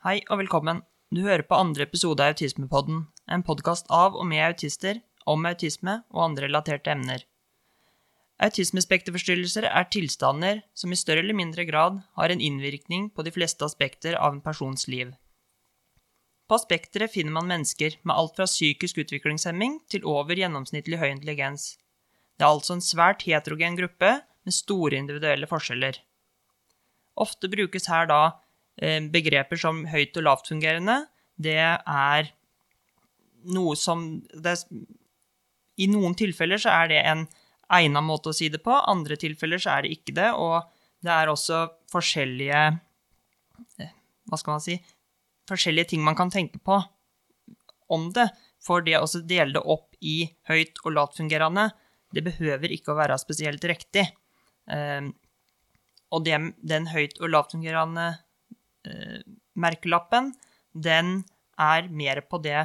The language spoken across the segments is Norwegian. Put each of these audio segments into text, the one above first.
Hei og velkommen. Du hører på andre episode av Autismepodden, en podkast av og med autister, om autisme og andre relaterte emner. Autismespekterforstyrrelser er tilstander som i større eller mindre grad har en innvirkning på de fleste aspekter av en persons liv. På spekteret finner man mennesker med alt fra psykisk utviklingshemming til over gjennomsnittlig høy intelligens. Det er altså en svært heterogen gruppe med store individuelle forskjeller. Ofte brukes her da begreper som høyt og lavtfungerende. Det er noe som det I noen tilfeller så er det en egna måte å si det på, andre tilfeller så er det ikke det, og det er også forskjellige eh, Hva skal man si Forskjellige ting man kan tenke på om det. For det å dele det opp i høyt og lavtfungerende, det behøver ikke å være spesielt riktig. Um, og det, den høyt og lavtfungerende uh, merkelappen, den er mer på det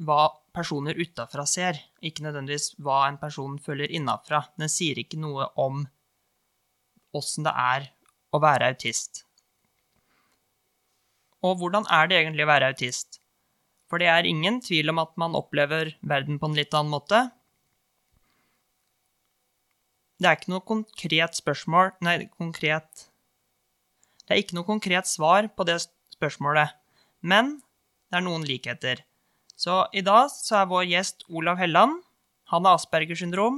hva personer utafra ser, ikke nødvendigvis hva en person føler innafra. Den sier ikke noe om åssen det er å være autist. Og hvordan er det egentlig å være autist? For det er ingen tvil om at man opplever verden på en litt annen måte. Det er ikke noe konkret spørsmål Nei, konkret Det er ikke noe konkret svar på det spørsmålet, men det er noen likheter. Så i dag så er vår gjest Olav Helland. Han har Aspergers syndrom.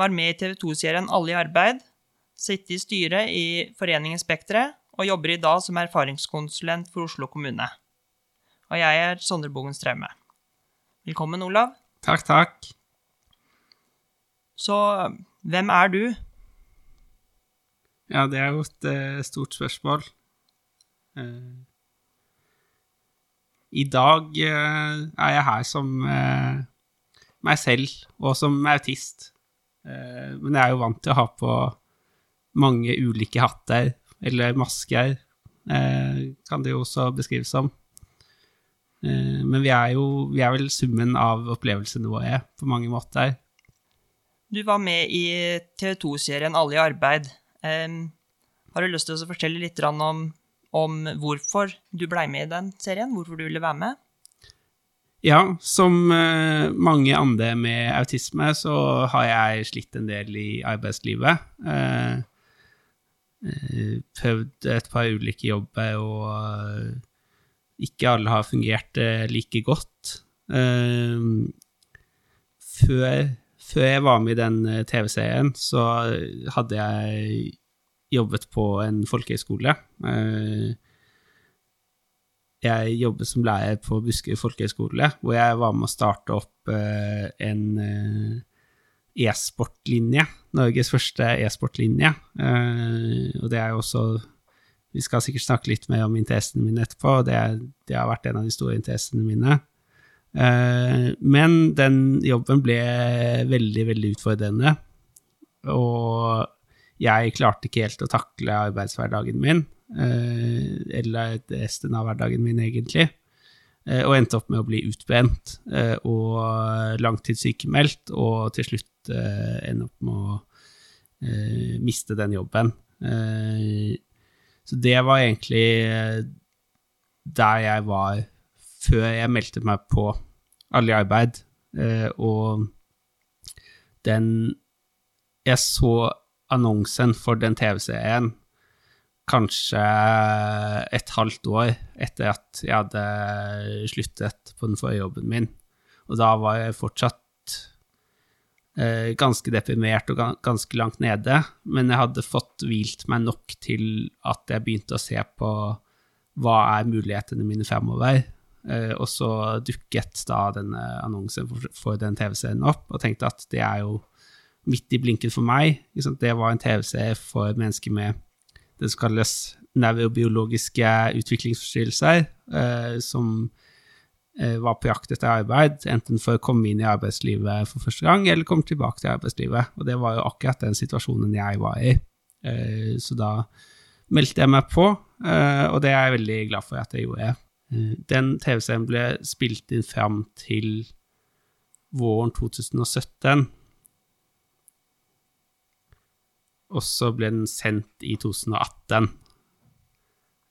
Var med i TV 2-serien Alle i arbeid. Sitter i styret i Foreningen Spekteret og jobber i dag som erfaringskonsulent for Oslo kommune. Og jeg er Sondre Bogen Straume. Velkommen, Olav. Takk, takk. Så hvem er du? Ja, det er jo et uh, stort spørsmål. Uh, i dag uh, er jeg her som meg selv, og som autist. Men jeg er jo vant til å ha på mange ulike hatter, eller masker, kan det jo også beskrives som. men vi er jo vi er vel summen av opplevelsene våre på mange måter. Du var med i TV 2-serien Alle i arbeid. Har du lyst til å fortelle litt om om hvorfor du blei med i den serien, hvorfor du ville være med? Ja, som uh, mange andre med autisme, så har jeg slitt en del i arbeidslivet. Uh, uh, prøvd et par ulike jobber, og ikke alle har fungert like godt. Før, før, jeg var med i den TV-serien, så hadde jeg jobbet på en folkehøyskole. Eh, jeg jobbet som lærer på Buskerud folkehøgskole, hvor jeg var med å starte opp eh, en eh, e-sportlinje. Norges første e-sportlinje. Og det er jo også Vi skal sikkert snakke litt mer om interessene mine etterpå, det, det har vært en av de store interessene mine. Men den jobben ble veldig, veldig utfordrende. Og jeg klarte ikke helt å takle arbeidshverdagen min, eh, eller resten av hverdagen min, egentlig, eh, og endte opp med å bli utbrent eh, og langtidssykemeldt, og til slutt ende opp med å miste den jobben. Så det var egentlig der jeg var før jeg meldte meg på Alle i arbeid, og den Jeg så annonsen for den TV-serien kanskje et halvt år etter at jeg hadde sluttet på den forrige jobben min. Og da var jeg fortsatt eh, ganske deprimert og ganske langt nede, men jeg hadde fått hvilt meg nok til at jeg begynte å se på hva er mulighetene mine fremover. Eh, og så dukket da denne annonsen for, for den TV-serien opp, og tenkte at det er jo midt i blinken for meg. Det var en TV-serie for mennesker med det som kalles nevrobiologiske utviklingsforstyrrelser, eh, som eh, var på jakt etter arbeid, enten for å komme inn i arbeidslivet for første gang, eller komme tilbake til arbeidslivet. Og det var jo akkurat den situasjonen jeg var i. Eh, så da meldte jeg meg på, eh, og det er jeg veldig glad for at jeg gjorde. Den TV-serien ble spilt inn fram til våren 2017. og så ble den sendt i 2018.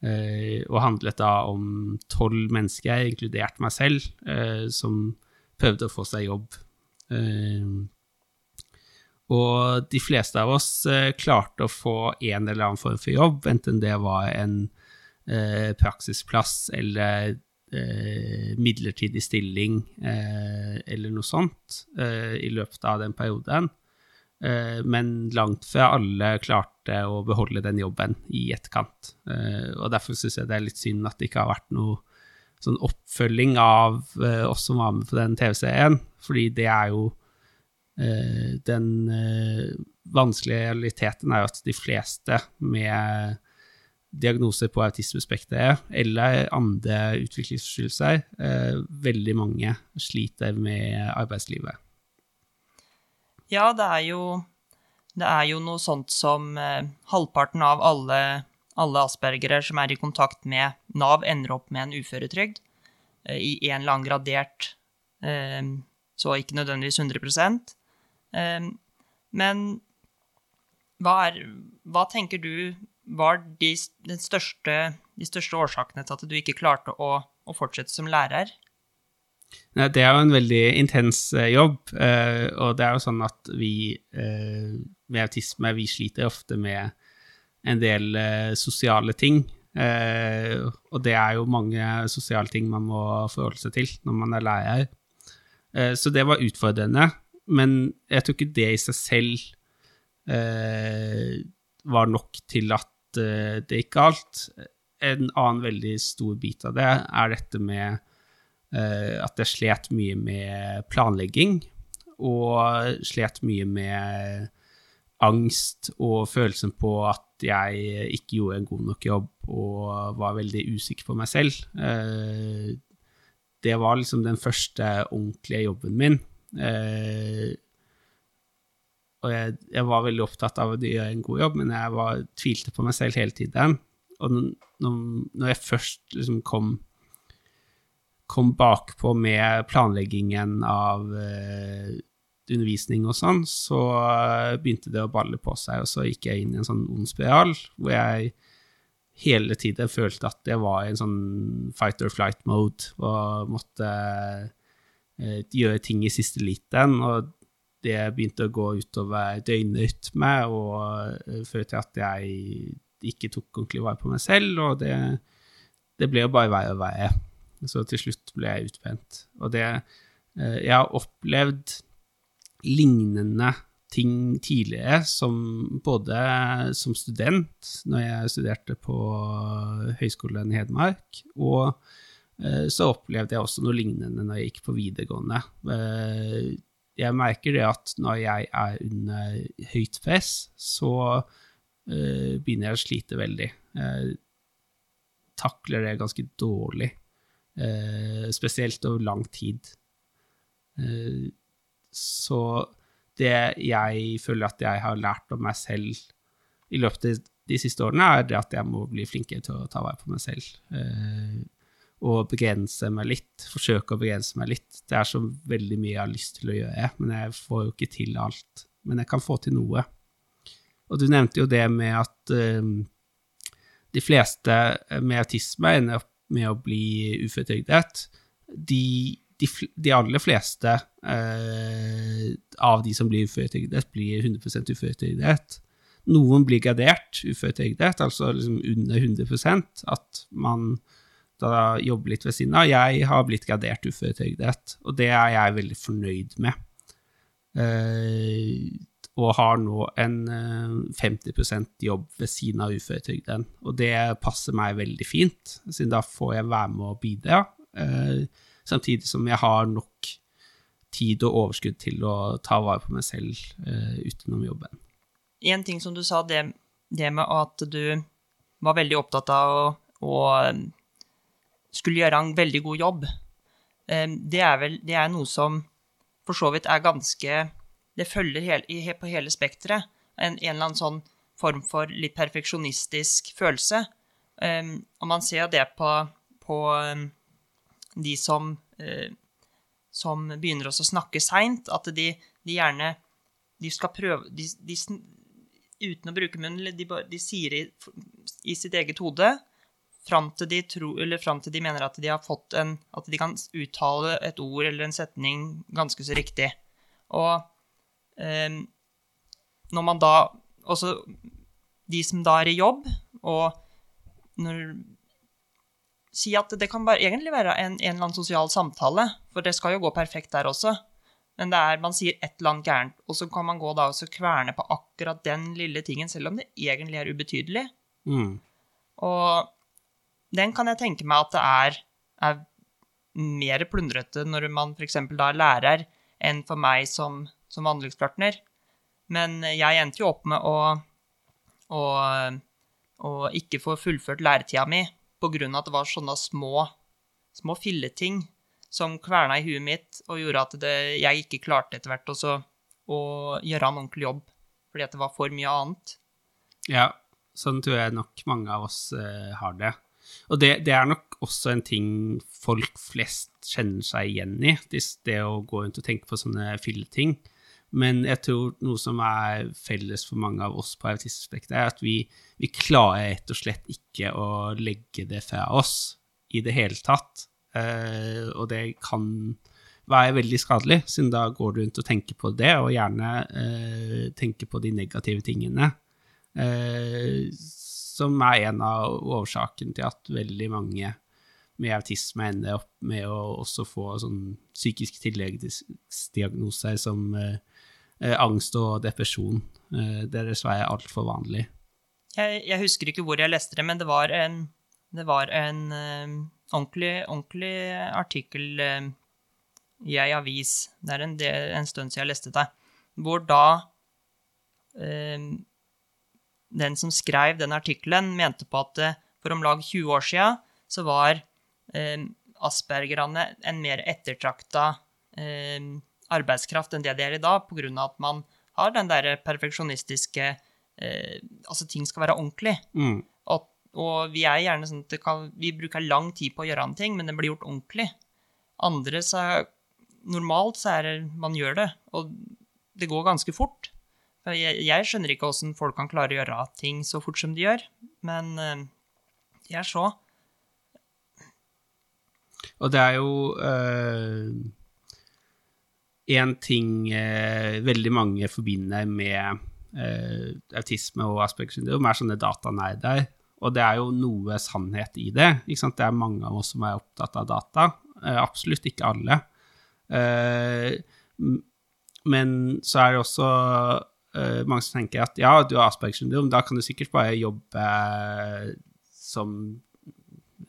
Eh, og handlet da om tolv mennesker, inkludert meg selv, eh, som prøvde å få seg jobb. Eh, og de fleste av oss eh, klarte å få en eller annen form for jobb, enten det var en praksisplass eller eh, midlertidig stilling eller noe sånt i løpet av den perioden. Eh, men langt fra alle klarte å beholde den jobben i etterkant. Eh, og derfor syns jeg det er litt synd at det ikke har vært noe sånn oppfølging av eh, oss som var med på den TV-serien, fordi det er jo Den vanskelige realiteten er jo at de fleste med diagnoser på autismespekteret eller andre utviklingsforstyrrelser, veldig mange sliter med arbeidslivet. Ja, det er jo, det er jo noe sånt som eh, halvparten av alle, alle, aspergere som er i kontakt med Nav, ender opp med en uføretrygd eh, i en eller annen gradert eh, Så ikke nødvendigvis 100 eh, Men hva, er, hva tenker du var de, største, de største årsakene til at du ikke klarte å, å fortsette som lærer? Det er jo en veldig intens eh, jobb, eh, og det er jo sånn at vi eh, med autisme vi sliter ofte med en del sosiale ting. Og det er jo mange sosiale ting man må forholde seg til når man er lærer. Så det var utfordrende, men jeg tror ikke det i seg selv var nok til at det gikk galt. En annen veldig stor bit av det er dette med uh, at jeg slet mye med planlegging, og slet mye med angst og følelsen på at jeg ikke gjorde en god nok jobb og var veldig usikker på meg selv. Uh, det var liksom den første ordentlige jobben min. Eh, og jeg, jeg var veldig opptatt av å gjøre en god jobb, men jeg var, tvilte på meg selv hele tiden. Og når, når jeg først liksom kom kom bakpå med planleggingen av uh, undervisning og sånn, så begynte det å balle på seg, og så gikk jeg inn i en sånn ond spiral hvor jeg hele tiden følte at jeg var i en sånn fight or flight mode og måtte uh, gjøre ting i siste liten. og det begynte å gå utover døgnrytme og føre til at jeg ikke tok ordentlig vare på meg selv, og det, det ble jo bare verre og verre. Så til slutt ble jeg utbrent. Og det eh, Jeg har opplevd lignende ting tidligere, som både som student, når jeg studerte på Høgskolen i Hedmark, og eh, så opplevde jeg også noe lignende når jeg gikk på videregående. Jeg merker det at når jeg er under høyt press, så begynner jeg å slite veldig. Jeg takler det ganske dårlig. uh, spesielt over lang tid. Uh, så det jeg føler at jeg har lært om meg selv i løpet av de siste årene, er at jeg må bli flinkere til å ta vare på meg selv. Eh, og begrense meg litt. Forsøke å begrense meg litt. Det er så veldig mye jeg har lyst til å gjøre, men jeg får jo ikke til alt. Men jeg kan få til noe. Og du nevnte jo det med at um, de fleste med autisme ender opp med å bli uføretrygdet. De, de, de, aller fleste uh, av de som blir uføretrygdet, blir 100 uføretrygdet. Noen blir gradert uføretrygdet, altså liksom under 100 at man da jobbe litt ved siden av. Jeg har blitt gradert uføretrygdet, og det er jeg veldig fornøyd med. Eh, og har nå en 50 eh, jobb ved siden av uføretrygden. Og det passer meg veldig fint, siden da får jeg være med og bidra, eh, samtidig som jeg har nok tid og overskudd til å ta vare på meg selv utenom jobben. En ting som du sa, det, det med at du var veldig opptatt av å, å skulle gjøre en veldig god jobb, det er vel det er noe som for så vidt er ganske det følger på hele spekteret. En, en, eller annen sånn form for litt perfeksjonistisk følelse. Um, og man ser det på, på um, de som, uh, som begynner å snakke seint, at de, de, gjerne De skal prøve de, de, Uten å bruke munnen, de sier i, i, sitt eget hode fram til, de tro, eller fram til de mener at de har fått en At de kan uttale et ord eller en setning ganske så riktig. Og eh, når man da Også de som da er i jobb, og når Si at det kan bare, egentlig være en, en eller annen sosial samtale, for det skal jo gå perfekt der også. Men det er, man sier et eller annet gærent, og så kan man gå da og kverne på akkurat den lille tingen, selv om det egentlig er ubetydelig. Mm. Og den kan jeg tenke meg at det er, er mer plundrete når man f.eks. da er lærer, enn for meg som, som anleggspartner. Men jeg endte jo opp med å, å, å ikke få fullført læretida mi av at det var sånne små, små filleting som kverna i huet mitt og gjorde at det, jeg ikke klarte etter hvert også å gjøre en ordentlig jobb, fordi at det var for mye annet. Ja, sånn tror jeg nok mange av oss uh, har det. Og det, det, er nok også en ting folk flest kjenner seg igjen i, det, å gå rundt og tenke på sånne filleting. Men jeg tror noe som er felles for mange av oss på autismespekteret, er at vi, vi, klarer rett og slett ikke å legge det fra oss i det hele tatt. Uh, og det kan være veldig skadelig, siden da går du rundt og tenker på det, og gjerne uh, tenker på de negative tingene. Uh, som er en av årsakene til at veldig mange med autisme ender opp med å også få sånn psykisk tilleggsdiagnoser som angst og depresjon. det er dessverre altfor vanlig. Jeg, jeg, husker ikke hvor jeg leste det, men det var en, det var en ordentlig, ordentlig artikkel eh, i ei avis, det er en, del, en, stund siden jeg leste det, hvor da eh, den som skrev den artikkelen, mente på at eh, for om lag 20 år siden så var eh, aspergerne en mer ettertrakta eh, arbeidskraft enn det de er i dag, pga. at man har den derre perfeksjonistiske eh, Altså, ting skal være ordentlig. Mm. Og vi er gjerne sånn at kan, vi bruker lang tid på å gjøre en ting, men den blir gjort ordentlig. Andre så Normalt så er det man gjør det, og det går ganske fort. Jeg, jeg skjønner ikke åssen folk kan klare å gjøre ting så fort som de gjør, men de er så. Og det er jo uh, en ting uh, veldig mange forbinder med autisme og Aspergers syndrom, er sånne datanerder og det er jo noe sannhet i det. Det er mange av oss som er opptatt av data. Eh, absolutt ikke alle. Eh, men så er det også eh, mange som tenker at ja, du har Aspergers syndrom, da kan du sikkert bare jobbe som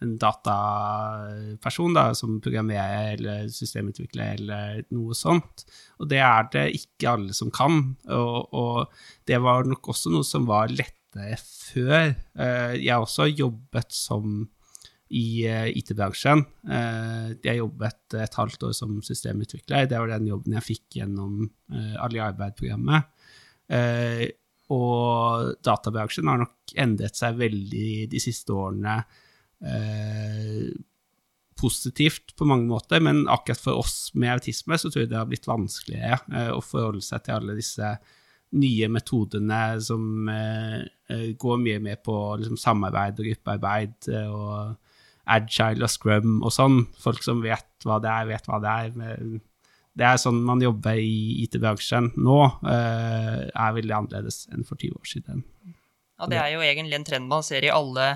en dataperson, da, som programmerer eller systemutvikler eller noe sånt. Og det er det ikke alle som kan. Og, og det var nok også noe som var lettere før. Eh, jeg har også jobbet som i eh, IT-bransjen. Eh, jeg jobbet et halvt år som systemutvikler. Det var den jobben jeg fikk gjennom Ali Arbeid-programmet. Og databransjen har nok endret seg veldig de siste årene positivt på mange måter, men akkurat for oss med autisme så tror jeg det har blitt vanskeligere å forholde seg til alle disse nye metodene som eh, eh, går mye mer på liksom, samarbeid og gruppearbeid eh, og agile og scrum og sånn. Folk som vet hva det er, vet hva det er. Det er sånn man jobber i IT-bransjen nå, eh, er veldig annerledes enn for 20 år siden. Ja, det er jo egentlig en trend man ser i alle,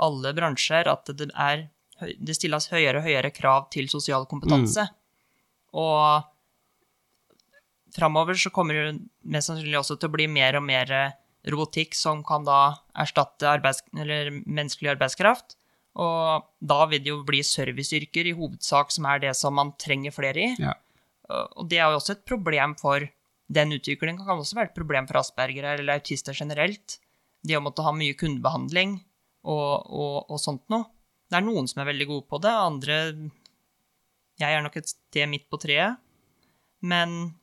alle bransjer, at det, er, det stilles høyere og høyere krav til sosial kompetanse. Mm. Og framover så kommer det mest sannsynlig også til å bli mer og mer eh, robotikk som kan da erstatte arbeids menneskelig arbeidskraft. Og da vil det jo bli serviceyrker i hovedsak som er det som man trenger flere i. Ja. Og det er jo også et problem for den utviklingen. kan også være et problem for aspergere eller autister generelt. Det å måtte ha mye kundebehandling og, og, og sånt noe. Det er noen som er veldig gode på det, andre Jeg er nok et sted midt på treet. Men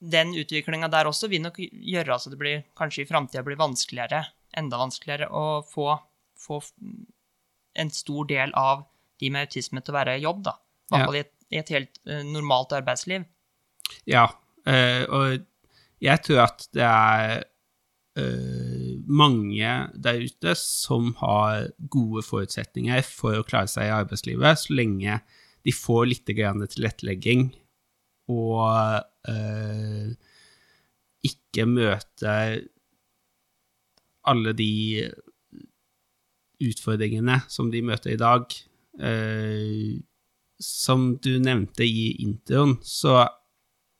den utviklinga der også vil nok gjøre at det blir, kanskje i framtida blir vanskeligere, enda vanskeligere, å få, få, en stor del av de med autisme til å være i jobb, da. I hvert fall i, i, et helt uh, normalt arbeidsliv. Ja, uh, og jeg tror at det er uh, mange der ute som har gode forutsetninger for å klare seg i arbeidslivet, så lenge de får litt tilrettelegging og eh, ikke møter alle de utfordringene som de møter i dag. Eh, som du nevnte i introen, så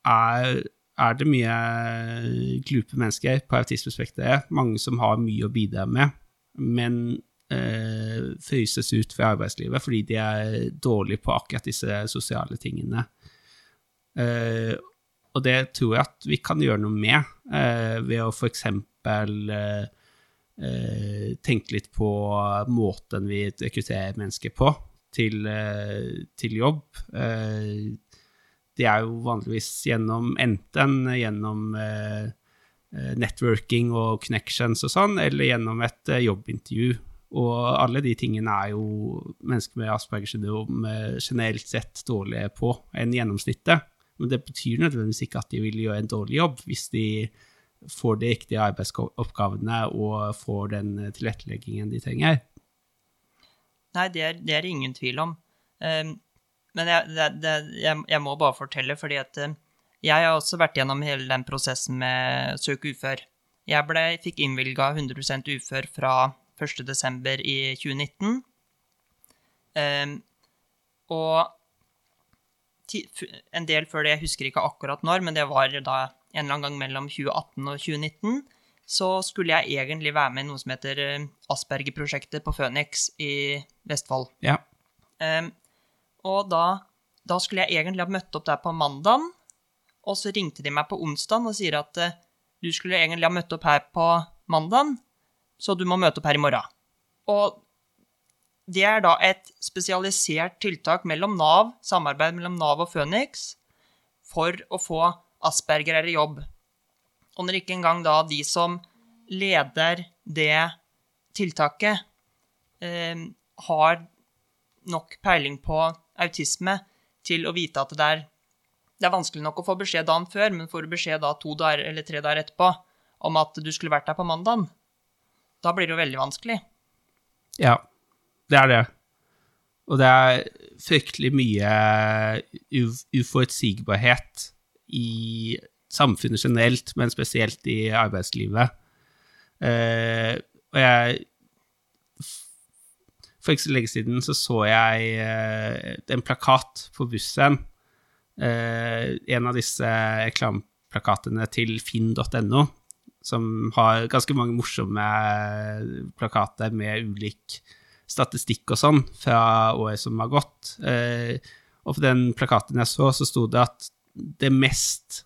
er, er det mye glupe mennesker på autismespekteret. Mange som har mye å bidra med, men eh, fryses ut fra arbeidslivet fordi de er dårlige på akkurat disse sosiale tingene. Eh, og det tror jeg at vi kan gjøre noe med, eh, ved å f.eks. Eh, eh, tenke litt på måten vi rekrutterer mennesker på til, eh, til jobb. Eh, det er jo vanligvis gjennom enten gjennom eh, networking og connections og sånn, eller gjennom et jobbintervju. Og alle de tingene er jo mennesker med Aspergers syndrom generelt sett dårlige på enn gjennomsnittet. Men det betyr nødvendigvis ikke at de vil gjøre en dårlig jobb hvis de får de riktige arbeidsoppgavene og får den tilretteleggingen de trenger. Nei, det er, det er ingen tvil om. Um, men jeg, det, jeg, jeg, må bare fortelle, fordi at uh, jeg har også vært gjennom hele den prosessen med å søke ufør. Jeg ble, fikk innvilga 100% ufør fra 1.12. i 2019. Um, og en del før det, jeg husker ikke akkurat når, men det var da en eller annen gang mellom 2018 og 2019 så skulle jeg egentlig være med i noe som heter eh, Asperger-prosjektet på Phoenix i Vestfold. Ja. Um, og da, da, skulle jeg egentlig ha møtt opp der på mandagen, og så ringte de meg på onsdagen og sier at uh, du skulle egentlig ha møtt opp her på mandagen, så du må møte opp her i morgen. Og det er da et spesialisert tiltak mellom Nav, samarbeid mellom Nav og Phoenix, for å få Asperger i jobb. Og når ikke engang da de som leder det tiltaket, eh, har nok peiling på autisme til å vite at det er, det er vanskelig nok å få beskjed dagen før, men får du beskjed da to dager eller tre dager etterpå om at du skulle vært der på mandagen, da blir det jo veldig vanskelig. Ja, det er det. Og det er fryktelig mye uforutsigbarhet i samfunnet generelt, men spesielt i arbeidslivet. Uh, og jeg For ikke så lenge siden så, så jeg uh, en plakat på bussen. Uh, en av disse reklameplakatene til finn.no, som har ganske mange morsomme plakater med ulik statistikk og sånn fra året som har gått. Og på den plakaten jeg så, så sto det at det mest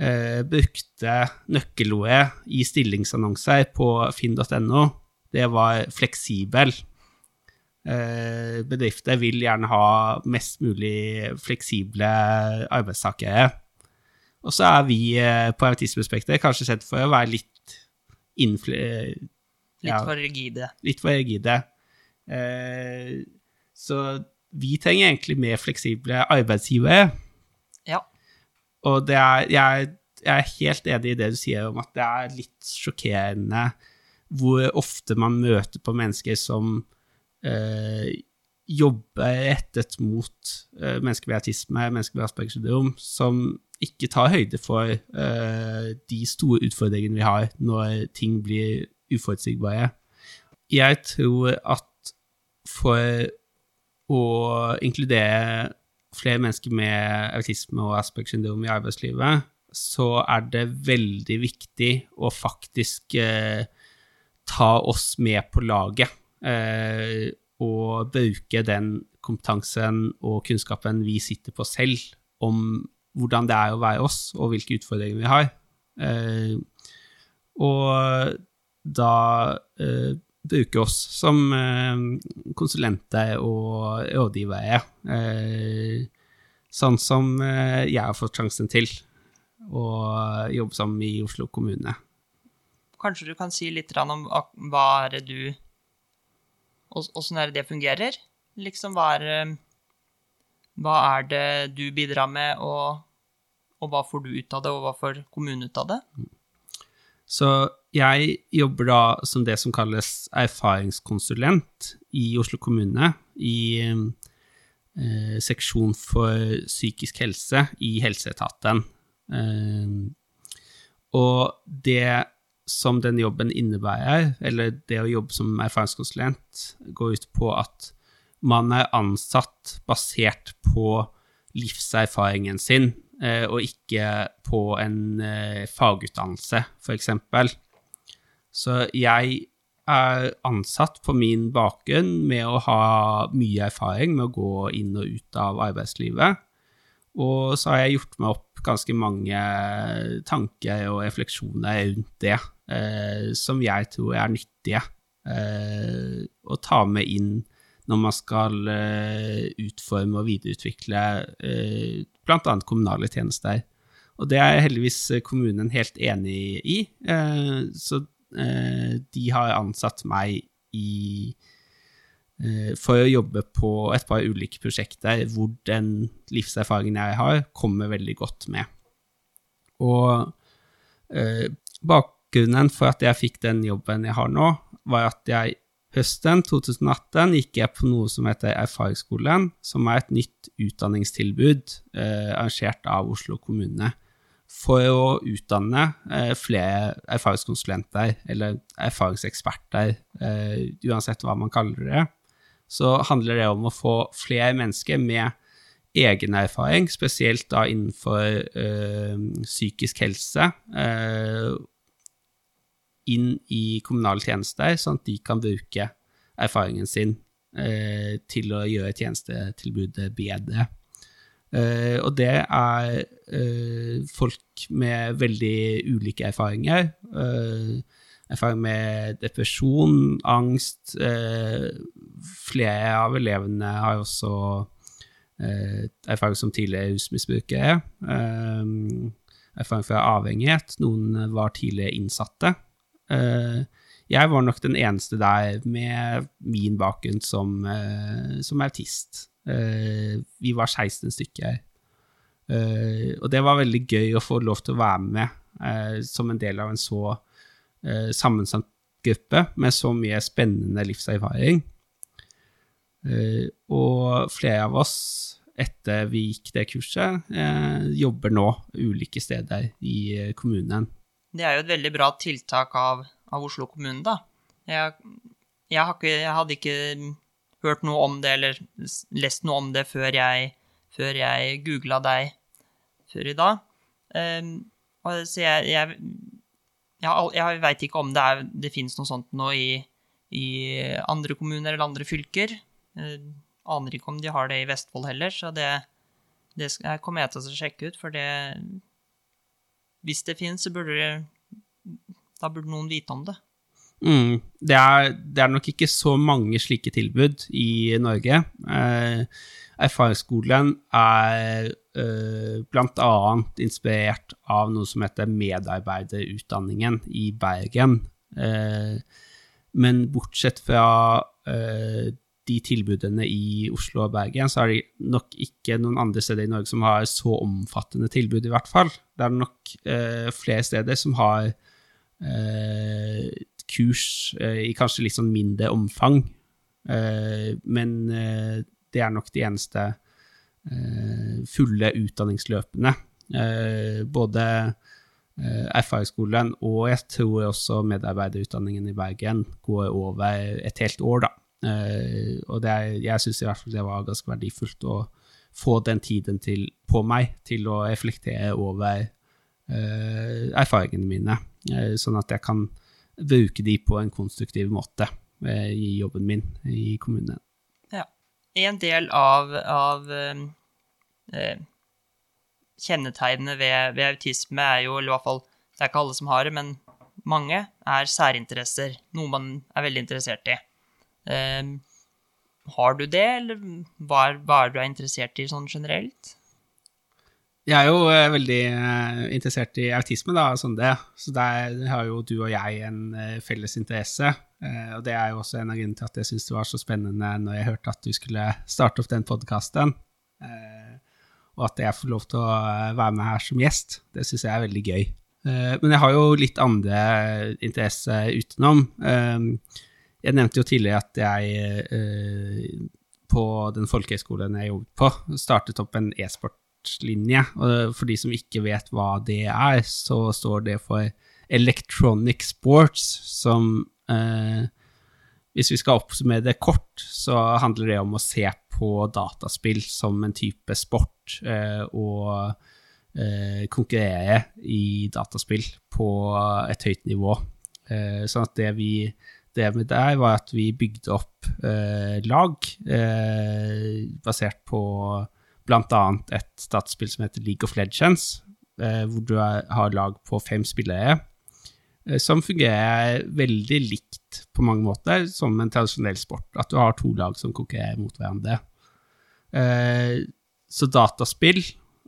eh, brukte nøkkelordet i stillingsannonser på finn.no, det var fleksibel. Eh, bedrifter vil gjerne ha mest mulig fleksible arbeidstakere. Og så er vi eh, på Autismespekteret kanskje sett for å være litt innfle... Ja, litt for rigide. Litt for rigide. Eh, så vi trenger egentlig mer fleksible arbeidsgivere. Og er, jeg, jeg, er helt enig i det du sier om at det er litt sjokkerende hvor ofte man møter på mennesker som eh, jobber rettet mot eh, mennesker med autisme, mennesker med Aspergers syndrom, som ikke tar høyde for eh, de store utfordringene vi har når ting blir uforutsigbare. Jeg tror at for å inkludere flere mennesker med autisme og Aspergers syndrom i arbeidslivet, så er det veldig viktig å faktisk eh, ta oss med på laget. Eh, og bruke den kompetansen og kunnskapen vi sitter på selv, om hvordan det er å være oss, og hvilke utfordringer vi har. Eh, og da eh, bruke oss som eh, konsulenter og rådgivere. Eh, sånn som eh, jeg har fått sjansen til å jobbe sammen i Oslo kommune. Kanskje du kan si litt om hva er det du Åssen er det det fungerer? Liksom, hva er, hva er det du bidrar med, og, og hva får du ut av det, og hva får kommunen ut av det? Så jeg jobber da som det som kalles erfaringskonsulent i Oslo kommune, i eh, seksjon for psykisk helse i helseetaten. Eh, og det som den jobben innebærer, eller det å jobbe som erfaringskonsulent, går ut på at man er ansatt basert på livserfaringen sin, eh, og ikke på en eh, fagutdannelse, f.eks. Så jeg er ansatt på min bakgrunn med å ha mye erfaring med å gå inn og ut av arbeidslivet. Og så har jeg gjort meg opp ganske mange tanker og refleksjoner rundt det, eh, som jeg tror er nyttige eh, å ta med inn når man skal eh, utforme og videreutvikle eh, bl.a. kommunale tjenester. Og det er heldigvis kommunen helt enig i, eh, så de har ansatt meg i Eh, for å jobbe på et par ulike prosjekter hvor den livserfaringen jeg har, kommer veldig godt med. Og eh, bakgrunnen for at jeg fikk den jobben jeg har nå, var at jeg høsten 2018 gikk jeg på noe som heter Erfaringsskolen, som er et nytt utdanningstilbud eh, arrangert av Oslo kommune for å utdanne eh, flere erfaringskonsulenter, eller erfaringseksperter, eh, uansett hva man kaller det, så handler det om å få flere mennesker med egen erfaring, spesielt da innenfor øh, psykisk helse, øh, inn i kommunale tjenester, sånn at de kan bruke erfaringen sin øh, til å gjøre tjenestetilbudet bedre. Uh, og det er uh, folk med veldig ulike erfaringer. Uh, erfaring med depresjon, angst. Flere av elevene har også erfaring som tidligere rusmisbrukere. Erfaring fra avhengighet. Noen var tidligere innsatte. Jeg var nok den eneste der med min bakgrunn som, som autist. Eh, vi var 16 stykker. og det var veldig gøy å få lov til å være med som en del av en så eh, sammensatt gruppe med så mye spennende livserfaring. Eh, og flere av oss, etter vi gikk det kurset, eh, jobber nå ulike steder i eh, kommunen. Det er jo et veldig bra tiltak av, av Oslo kommune, da. Jeg, jeg, ikke, jeg, hadde ikke hørt noe om det eller lest noe om det før jeg, før jeg googla deg før i dag. Um, så jeg, jeg, jeg, jeg veit ikke om det, er, det finnes noe sånt nå i, i, andre kommuner eller andre fylker. Jeg aner ikke om de har det i Vestfold heller, så det, det kommer jeg til å sjekke ut. For det Hvis det finnes, så burde det Da burde noen vite om det. Mm, det, er, det, er, nok ikke så mange slike tilbud i Norge. Eh, erfaringsskolen er eh, bl.a. inspirert av noe som heter medarbeiderutdanningen i Bergen. Eh, men bortsett fra eh, de tilbudene i Oslo og Bergen, så er det nok ikke noen andre steder i Norge som har så omfattende tilbud, i hvert fall. Det er nok uh, flere steder som har kurs uh, i kanskje litt sånn mindre omfang, men det er nok de eneste Eh, fulle utdanningsløpene. Eh, både eh, FA-skolen og jeg tror også medarbeiderutdanningen i Bergen går over et helt år, da. og er, jeg syns i hvert fall det var ganske verdifullt å få den tiden til, på meg til å reflektere over erfaringene mine, sånn at jeg kan bruke de på en konstruktiv måte i jobben min i kommunen Ja. en del av, av ehm, eh, kjennetegnene ved, ved, autisme er jo, eller i hvert fall Det er ikke alle som har det, men mange er særinteresser. Noe man er veldig interessert i. Eh, har du det, eller hva hva er du er interessert i sånn generelt? Jeg er jo eh, veldig eh, interessert i autisme, da, sånn det. Så der har jo du og jeg en eh, felles interesse. Eh, og det er jo også en av grunnene til at jeg syntes det var så spennende når jeg hørte at du skulle starte opp den podkasten. Eh, og at jeg får lov til å eh, være med her som gjest. Det syns jeg er veldig gøy. Men jeg har jo litt andre interesser utenom. Jeg nevnte jo tidligere at jeg på den folkehøyskolen jeg jobbet på, startet opp en e-sportlinje. Og for de som ikke vet hva det er, så står det for Electronic Sports, som Hvis vi skal oppsummere det kort, så handler det om å se på dataspill som en type sport, og eh, konkurrere i dataspill på et høyt nivå. Eh, sånn at det vi drev med der, var at vi bygde opp eh, lag eh, basert på bl.a. et dataspill som heter League of Legends, eh, hvor du har lag på fem spillere. Eh, som fungerer veldig likt på mange måter som en tradisjonell sport. At du har to lag som konkurrerer mot hverandre. Så dataspill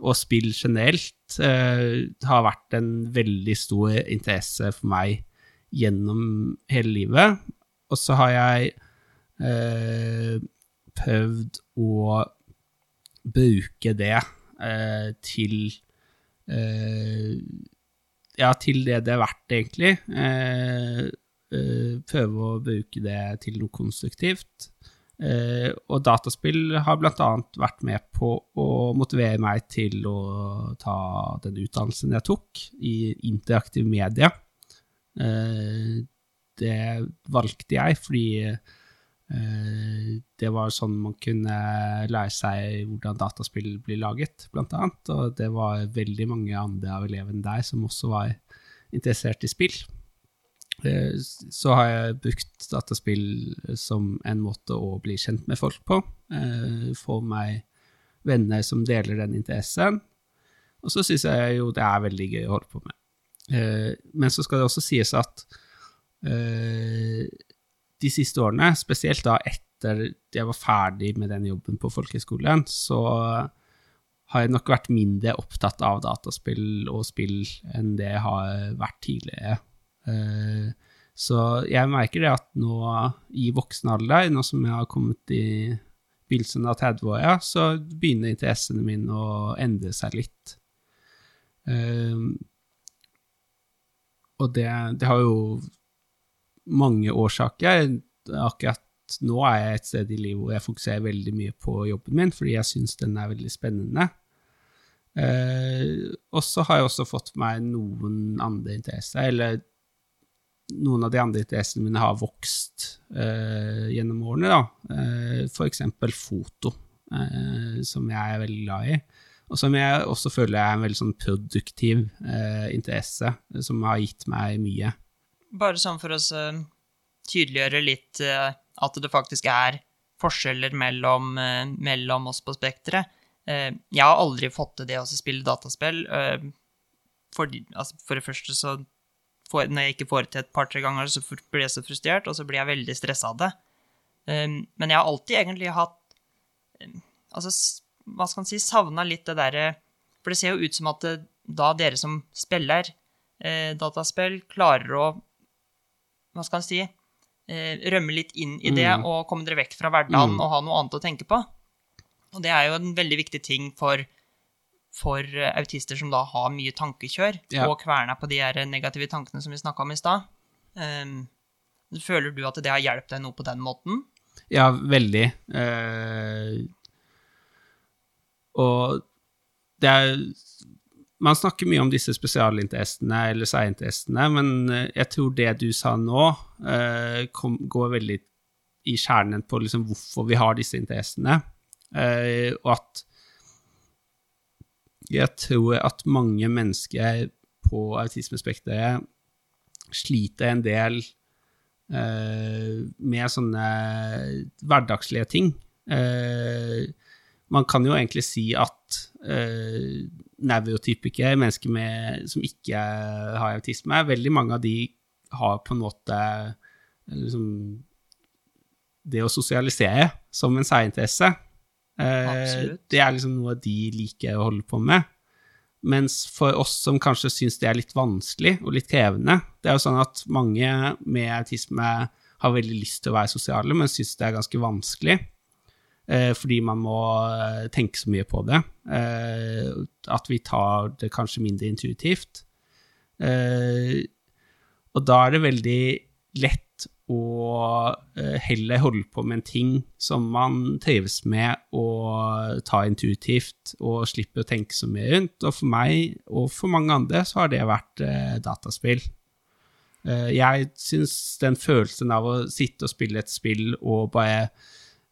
og spill generelt eh, har vært en veldig stor interesse for meg gjennom hele livet. Og så har jeg eh, prøvd å bruke det eh, til eh, Ja, til det det er verdt, egentlig. Eh, eh, prøve å bruke det til noe konstruktivt. Og dataspill har bl.a. vært med på å motivere meg til å ta den utdannelsen jeg tok i interaktiv media. Det valgte jeg fordi det var sånn man kunne lære seg hvordan dataspill blir laget, bl.a. Og det var veldig mange andre av elevene der som også var interessert i spill. Eh, så har jeg brukt dataspill som en måte å bli kjent med folk på. Eh, få meg venner som deler den interessen. Og så syns jeg jo det er veldig gøy å holde på med. Eh, men så skal det også sies at de siste årene, spesielt da etter jeg var ferdig med den jobben på folkehøyskolen, så har jeg nok vært mindre opptatt av dataspill og spill enn det jeg har vært tidligere. Eh, så jeg merker det at nå i voksen alder, nå som jeg har kommet i begynnelsen av 30-åra, så begynner interessene mine å endre seg litt. Um, og det, det, har jo mange årsaker. Akkurat nå er jeg et sted i livet hvor jeg fokuserer veldig mye på jobben min, fordi jeg syns den er veldig spennende. Eh, og så har jeg også fått meg noen andre interesser, eller noen av de andre interessene mine har vokst eh, gjennom årene. da. Eh, F.eks. foto, eh, som jeg er veldig glad i. Og som jeg også føler er en veldig sånn produktiv eh, interesse, som har gitt meg mye. Bare sånn for å tydeliggjøre litt eh, at det faktisk er forskjeller mellom, eh, mellom oss på spekteret. Jeg har aldri fått til det å spille dataspill. For, altså, for det første så for, når jeg ikke får til et par-tre ganger, så blir jeg så frustrert, og så blir jeg veldig stressa av det. Men jeg har alltid egentlig hatt Altså, hva skal man si, savna litt det derre For det ser jo ut som at det, da dere som spiller eh, dataspill, klarer å Hva skal man si eh, Rømme litt inn i det mm. og komme dere vekk fra hverdagen mm. og ha noe annet å tenke på. Og det er jo en veldig viktig ting for for eh, autister som da har mye tankekjør, ja. og kverna på de her negative tankene som vi snakka om i stad. Um, føler du at det har hjulpet deg noe på den måten? Ja, veldig. Uh, og det er Man snakker mye om disse spesialinteressene eller særinteressene, men eh, jeg tror det du sa nå, uh, kom, går veldig i kjernen på liksom hvorfor vi har disse interessene, uh, og at jeg tror at mange mennesker på autismespekteret sliter en del eh, med sånne hverdagslige ting. Eh, man kan jo egentlig si at eh, nevrotypikere, mennesker med, som ikke har autisme, veldig mange av de har på en måte liksom, det å sosialisere som en særinteresse. Eh, det er liksom noe de liker å holde på med. Mens for oss som kanskje syns det er litt vanskelig og litt krevende Det er jo sånn at mange med autisme har veldig lyst til å være sosiale, men syns det er ganske vanskelig. Eh, fordi man må eh, tenke så mye på det. Eh, at vi tar det kanskje mindre intuitivt. Og da er det veldig lett å heller holde på med en ting som man trives med å ta intuitivt og slippe å tenke så mye rundt. Og for meg og for mange andre så har det vært dataspill. Jeg syns den følelsen av å sitte og spille et spill og bare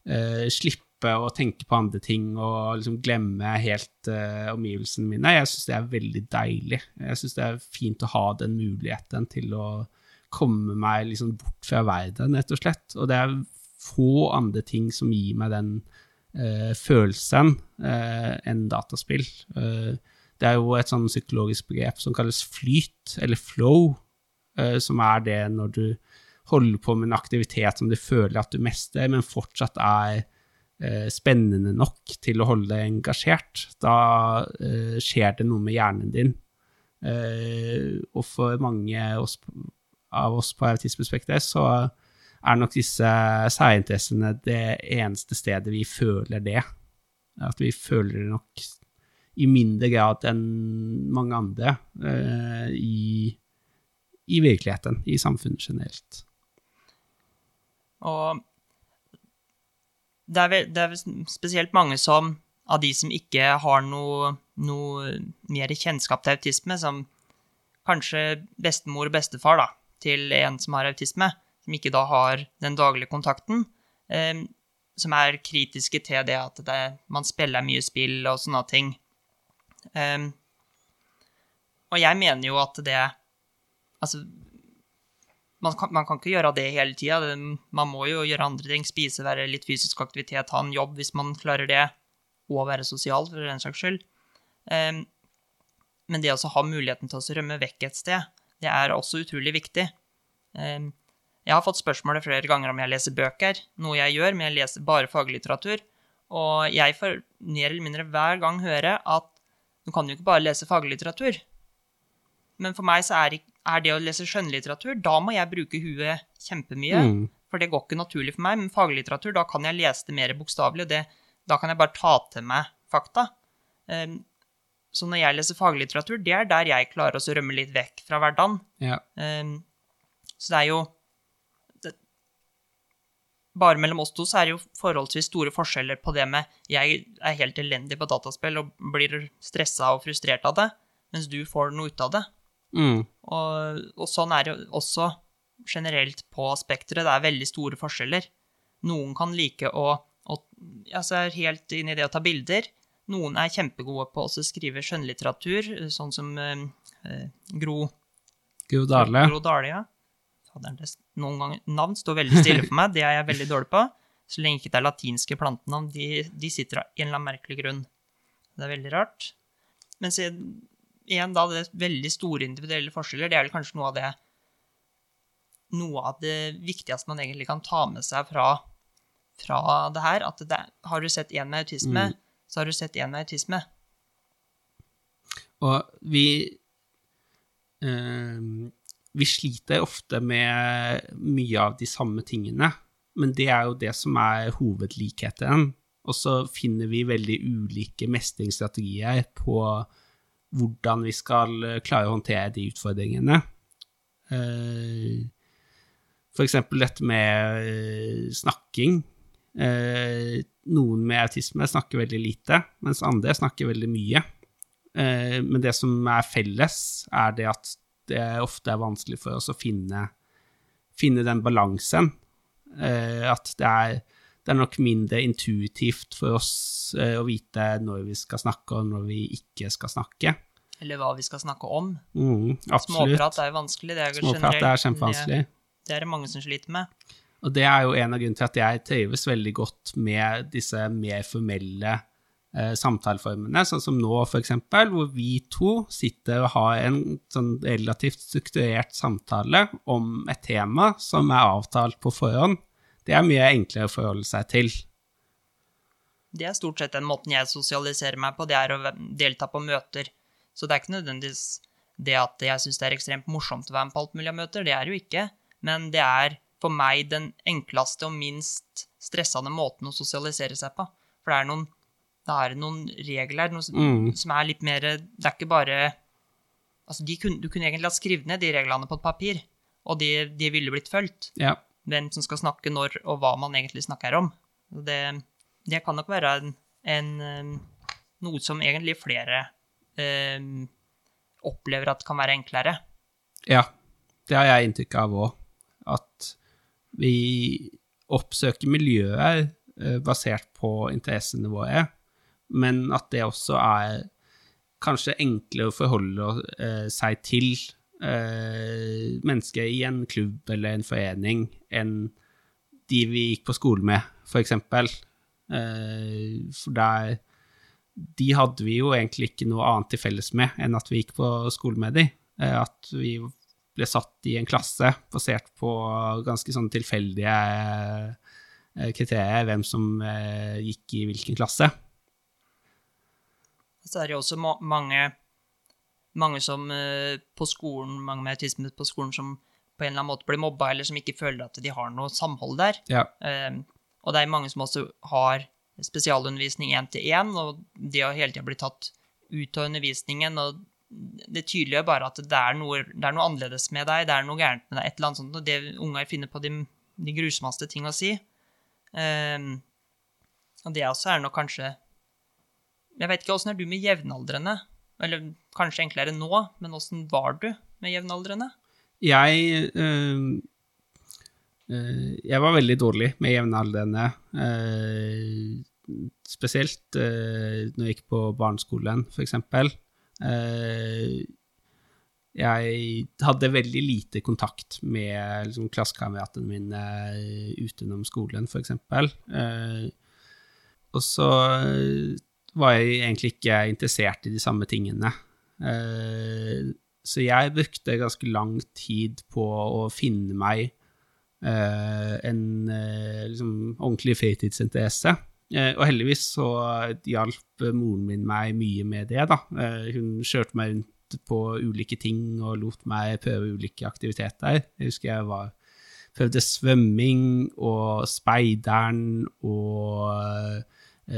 eh, slippe å tenke på andre ting og liksom glemme helt uh, omgivelsene mine. Jeg syns det er veldig deilig. Jeg syns det er fint å ha den muligheten til å komme meg liksom bort fra verden, rett og slett. Og det er få andre ting som gir meg den uh, følelsen uh, enn dataspill. Det er jo et sånn psykologisk begrep som kalles flyt, eller flow, som er det når du holder på med en aktivitet som du føler at du mestrer, men fortsatt er spennende nok til å holde deg engasjert. Da skjer det noe med hjernen din. og for mange av oss på Autismespekteret, så er nok disse særinteressene det eneste stedet vi føler det. At vi føler det nok i mindre grad enn mange andre eh, i, i, virkeligheten, i samfunnet generelt. Og det er, vel, det er spesielt mange som, av de som ikke har noe, noe mer kjennskap til autisme, som kanskje bestemor og bestefar, da, til en som har autisme, som ikke da har den daglige kontakten, eh, som er kritiske til det at det, man spiller mye spill og sånne ting. Eh, og jeg mener jo at det Altså, man kan, man kan ikke gjøre det hele tida. Man må jo gjøre andre ting. Spise, være litt fysisk aktivitet, ha en jobb hvis man klarer det. Og være sosial, for den saks skyld. Um, men det å ha muligheten til å rømme vekk et sted, det er også utrolig viktig. Um, jeg har fått spørsmålet flere ganger om jeg leser bøker, noe jeg gjør, men jeg leser bare faglitteratur. Og jeg får mer eller mindre hver gang høre at du kan jo ikke bare lese faglitteratur. Men for meg så er, det å lese skjønnlitteratur, da må jeg bruke huet kjempemye. Mm. For det går ikke naturlig for meg. Men faglitteratur, da kan jeg lese det mer bokstavelig. Da kan jeg bare ta til meg fakta. Um, så når jeg leser faglitteratur, det er der jeg klarer å rømme litt vekk fra hverdagen. Ja. Um, så det er jo det, Bare mellom oss to så er det jo forholdsvis store forskjeller på det med Jeg er helt elendig på dataspill og blir stressa og frustrert av det, mens du får noe ut av det. Mm. Og, og, sånn er det også generelt på spekteret. Det er veldig store forskjeller. Noen kan like å, å altså er helt inn i det å ta bilder. Noen er kjempegode på å skrive skjønnlitteratur, sånn som eh, eh Gro Gro Dale. Gro Dale, ja. Noen ganger Navn står veldig stille for meg, det er jeg veldig dårlig på. Så lenge ikke det er latinske plantenavn. De, de sitter av en eller annen merkelig grunn. Det er veldig rart. Men så, igjen, da, det er veldig store individuelle forskjeller, det er vel kanskje noe av det Noe av det viktigste man egentlig kan ta med seg fra, fra det her. At det, har du sett én med autisme, mm så har du sett én med autisme. Og vi eh, Vi sliter ofte med mye av de samme tingene, men det er jo det som er hovedlikheten. Og så finner vi veldig ulike mestringsstrategier på hvordan vi skal klare å håndtere de utfordringene. F.eks. for eksempel dette med eh, snakking. Eh, noen med autisme snakker veldig lite, mens andre snakker veldig mye. Eh, men det som er felles, er det at det ofte er vanskelig for oss å finne, finne den balansen. Eh, at det er, det er, nok mindre intuitivt for oss å vite når vi skal snakke, og når vi ikke skal snakke. Eller hva vi skal snakke om. Mm, Småprat er jo vanskelig. Det er Småprat er kjempevanskelig. Det, det er det mange som sliter med. Og det er jo en av grunnene til at jeg trives veldig godt med disse mer formelle eh, samtaleformene, sånn som nå, for eksempel, hvor vi to sitter og har en sånn relativt strukturert samtale om et tema som er avtalt på forhånd. Det er mye enklere å forholde seg til. Det er stort sett den måten jeg sosialiserer meg på, det er å delta på møter. Så det er ikke nødvendigvis det at jeg syns det er ekstremt morsomt å være med på alt mulig av møter, det er jo ikke, men det er for meg den enkleste og minst stressende måten å sosialisere seg på. For det er noen, det er noen regler noe som, mm. som, er litt mer Det er ikke bare Altså, kunne, du kunne egentlig ha skrevet ned de reglene på et papir, og de, de ville blitt fulgt. Ja. Hvem som skal snakke når, og hva man egentlig snakker om. Det, det kan nok være en, en, eh, noe som egentlig flere eh, opplever at kan være enklere. Ja, det har jeg inntrykk av òg. At vi oppsøker miljøet eh, basert på interessenivået, men at det også er kanskje enklere å forholde eh, seg til eh, mennesker i en klubb eller en forening enn de vi gikk på skole med, for eksempel. Eh, for der De hadde vi jo egentlig ikke noe annet til felles med enn at vi gikk på skole med de. Eh, at vi ble satt i en klasse basert på ganske sånn tilfeldige eh, kriterier, hvem som eh, gikk i hvilken klasse. Så er det jo også ma mange, mange som eh, på skolen, mange med autisme på skolen som på en eller annen måte blir mobba, eller som ikke føler at de har noe samhold der. Ja. Eh, og det er mange som også har spesialundervisning én til én, og de har hele tida blitt tatt ut av undervisningen. og det tydeliggjør bare at det er, noe, det er noe annerledes med deg, det er noe gærent med deg, et eller annet sånt, og det unger finner på de, de grusomste ting å si. Um, og det også er nok kanskje Jeg vet ikke, åssen er du med jevnaldrende? Eller kanskje enklere nå, men åssen var du med jevnaldrende? Jeg øh, øh, Jeg var veldig dårlig med jevnaldrende. Øh, spesielt øh, når jeg gikk på barneskolen, eksempel. Eh, jeg hadde veldig lite kontakt med liksom, klassekameratene mine utenom skolen, eksempel. Eh, og så var jeg egentlig ikke interessert i de samme tingene. Eh, så jeg brukte ganske lang tid på å finne meg eh, en eh, liksom, ordentlig fritidsinteresse. Og heldigvis så hjalp moren min meg mye med det, da. Hun kjørte meg rundt på ulike ting og lot meg prøve ulike aktiviteter. Jeg husker jeg var, prøvde svømming og speideren og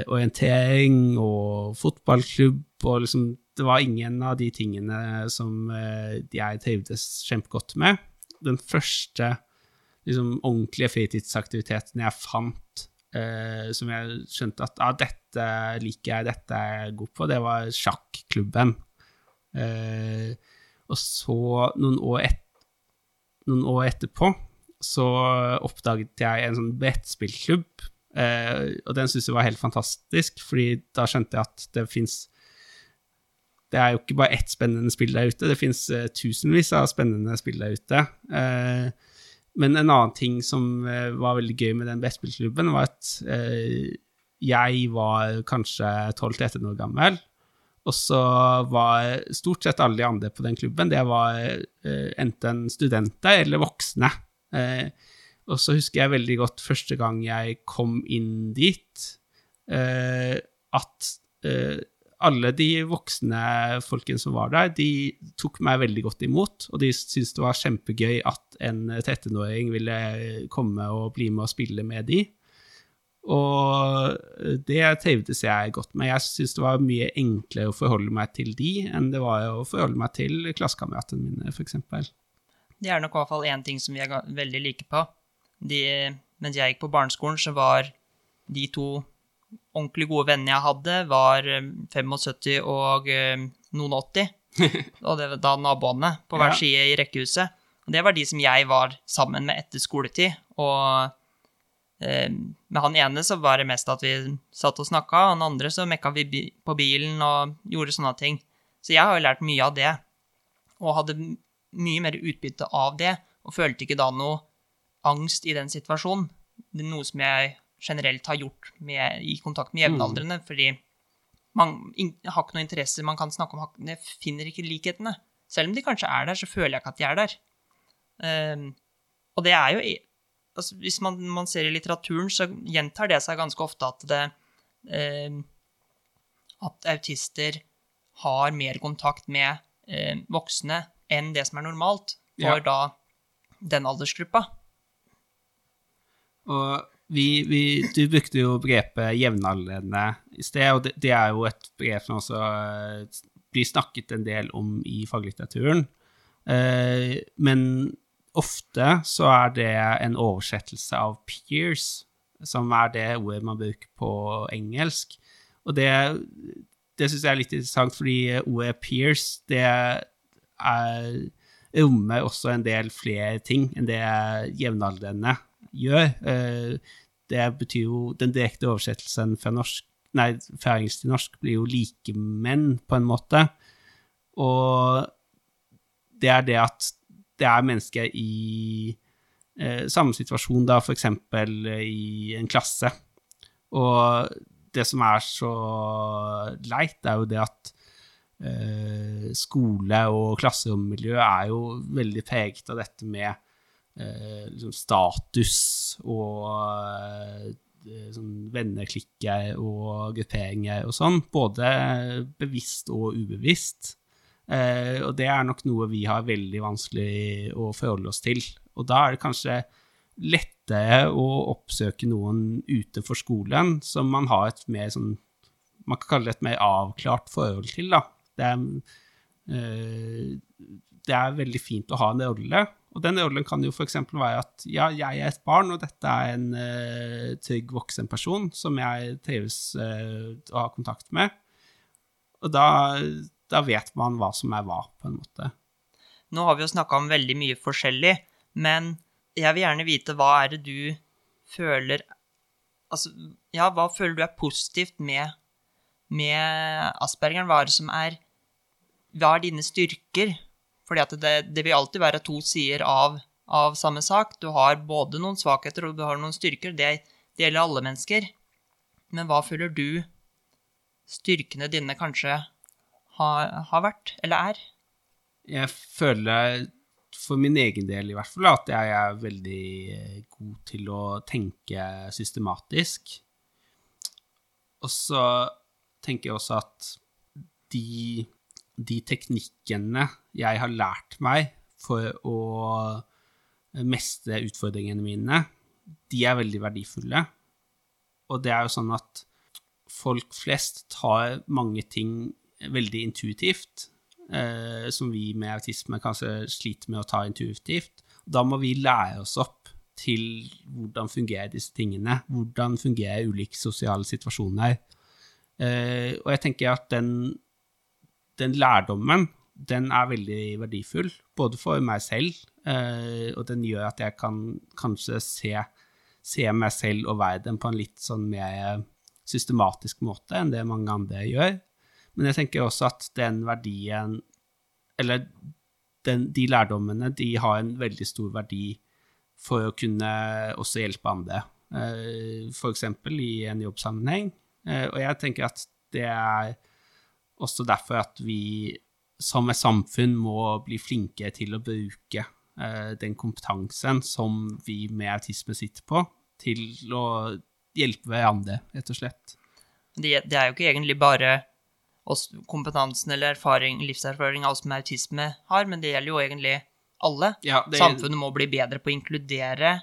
orientering og fotballklubb og liksom Det var ingen av de tingene som eh, jeg trivdes kjempegodt med. Den første liksom, ordentlige fritidsaktiviteten jeg fant eh, som jeg skjønte at ah, dette liker jeg, dette er jeg god på, det var sjakklubben. Eh, og så, noen år, et, noen år etterpå, så oppdaget jeg en sånn brettspillklubb. Eh, og den syntes jeg var helt fantastisk, fordi da skjønte jeg at det fins Det er jo ikke bare ett spennende spill der ute, det fins eh, tusenvis av spennende spill der ute. Eh, men en annen ting som var veldig gøy med den brettspillklubben, var at jeg var kanskje 12-13 år gammel. Og så var stort sett alle de andre på den klubben det var enten studenter eller voksne. Eh, og så husker jeg veldig godt første gang jeg kom inn dit, eh, at eh, alle de voksne folkene som var der, de tok meg veldig godt imot, og de syntes det var kjempegøy at en 13-åring ville komme og bli med og spille med de. Og det trivdes jeg godt med. Jeg syntes det var mye enklere å forholde meg til de enn det var å forholde meg til klassekameratene mine, f.eks. Det er nok i hvert fall én ting som vi er veldig like på. De, mens jeg gikk på barneskolen, så var de to ordentlig gode vennene jeg hadde, var eh, 75 og eh, noen 80. og det var da naboene på hver side i rekkehuset. Og det var de som jeg var sammen med etter skoletid. Og eh, med han ene så var det mest at vi satt og snakka, og han andre så mekka vi bi på bilen og gjorde sånne ting. Så jeg har jo lært mye av det, og hadde mye mer utbytte av det, og følte ikke da noe angst i den situasjonen. Det er noe som jeg generelt har gjort med, i kontakt med jevnaldrende, fordi man in, har ikke noe interesse, man kan snakke om, jeg finner ikke likhetene. Selv om de kanskje er der, så føler jeg ikke at de er der. Um, og det er jo altså, Hvis man, man ser i litteraturen, så gjentar det seg ganske ofte at det um, At autister har mer kontakt med um, voksne enn det som er normalt for Ja. da den aldersgruppa. Og vi, vi, du brukte jo begrepet jevnaldrende i sted, og det, det er jo et begrep som også eh, blir snakket en del om i faglitteraturen. Eh, men ofte så er det en oversettelse av peers, som er det ordet man bruker på engelsk. Og det, det syns jeg er litt interessant, fordi ordet peers, det er, rommer også en del flere ting enn det jevnaldrende gjør. Eh, det betyr jo Den direkte oversettelsen fra, norsk, nei, engelsk til norsk blir jo likemenn, på en måte. Og det er det at det er mennesker i eh, samme situasjon, da, f.eks. i en klasse. Og det som er så leit, er jo det at eh, skole- og klasserommiljø er jo veldig preget av dette med liksom status og eh, sånn venneklikker og grupperinger og sånn, både bevisst og ubevisst. Eh, og det er nok noe vi har veldig vanskelig å forholde oss til. Og da er det kanskje lettere å oppsøke noen utenfor skolen som man har et mer sånn Man kan kalle det et mer avklart forhold til, da. Det er, eh, det er veldig fint å ha en rolle. Og den rollen kan jo f.eks. være at ja, jeg er et barn, og dette er en uh, trygg voksen person som jeg trives uh, å ha kontakt med. Og da da vet man hva som er hva, på en måte. Nå har vi jo snakka om veldig mye forskjellig, men jeg vil gjerne vite hva er det du føler Altså, ja, hva føler du er positivt med, med aspergeren? Hva er det som er Hva er dine styrker? Fordi at det, det vil alltid være to sider av, av, samme sak. Du har både noen svakheter og du har noen styrker. Det, det gjelder alle mennesker. Men hva føler du styrkene dine kanskje har, har vært, eller er? Jeg føler, for min egen del i hvert fall, at jeg er veldig eh, god til å tenke systematisk. Og så tenker jeg også at de, de teknikkene jeg har lært meg for å mestre utfordringene mine, de er veldig verdifulle. Og det er jo sånn at folk flest tar mange ting veldig intuitivt, eh, som vi med autisme kanskje sliter med å ta intuitivt. Da må vi lære oss opp til hvordan fungerer disse tingene, hvordan fungerer ulike sosiale situasjoner. Eh, og jeg tenker at den, den lærdommen, den er veldig verdifull, både for meg selv, eh, og den gjør at jeg kan kanskje se, se meg selv og verden på en litt sånn mer systematisk måte enn det mange andre gjør. Men jeg tenker også at den verdien Eller den, de lærdommene, de har en veldig stor verdi for å kunne også hjelpe andre. Eh, F.eks. i en jobbsammenheng. Eh, og jeg tenker at det er også derfor at vi som et samfunn må bli flinke til å bruke eh, den kompetansen som vi med autisme sitter på, til å hjelpe hverandre, rett og slett. Det, det er jo ikke egentlig bare kompetansen eller erfaring, livserfaring av oss med autisme har, men det gjelder jo egentlig alle. Ja, det... Samfunnet må bli bedre på å inkludere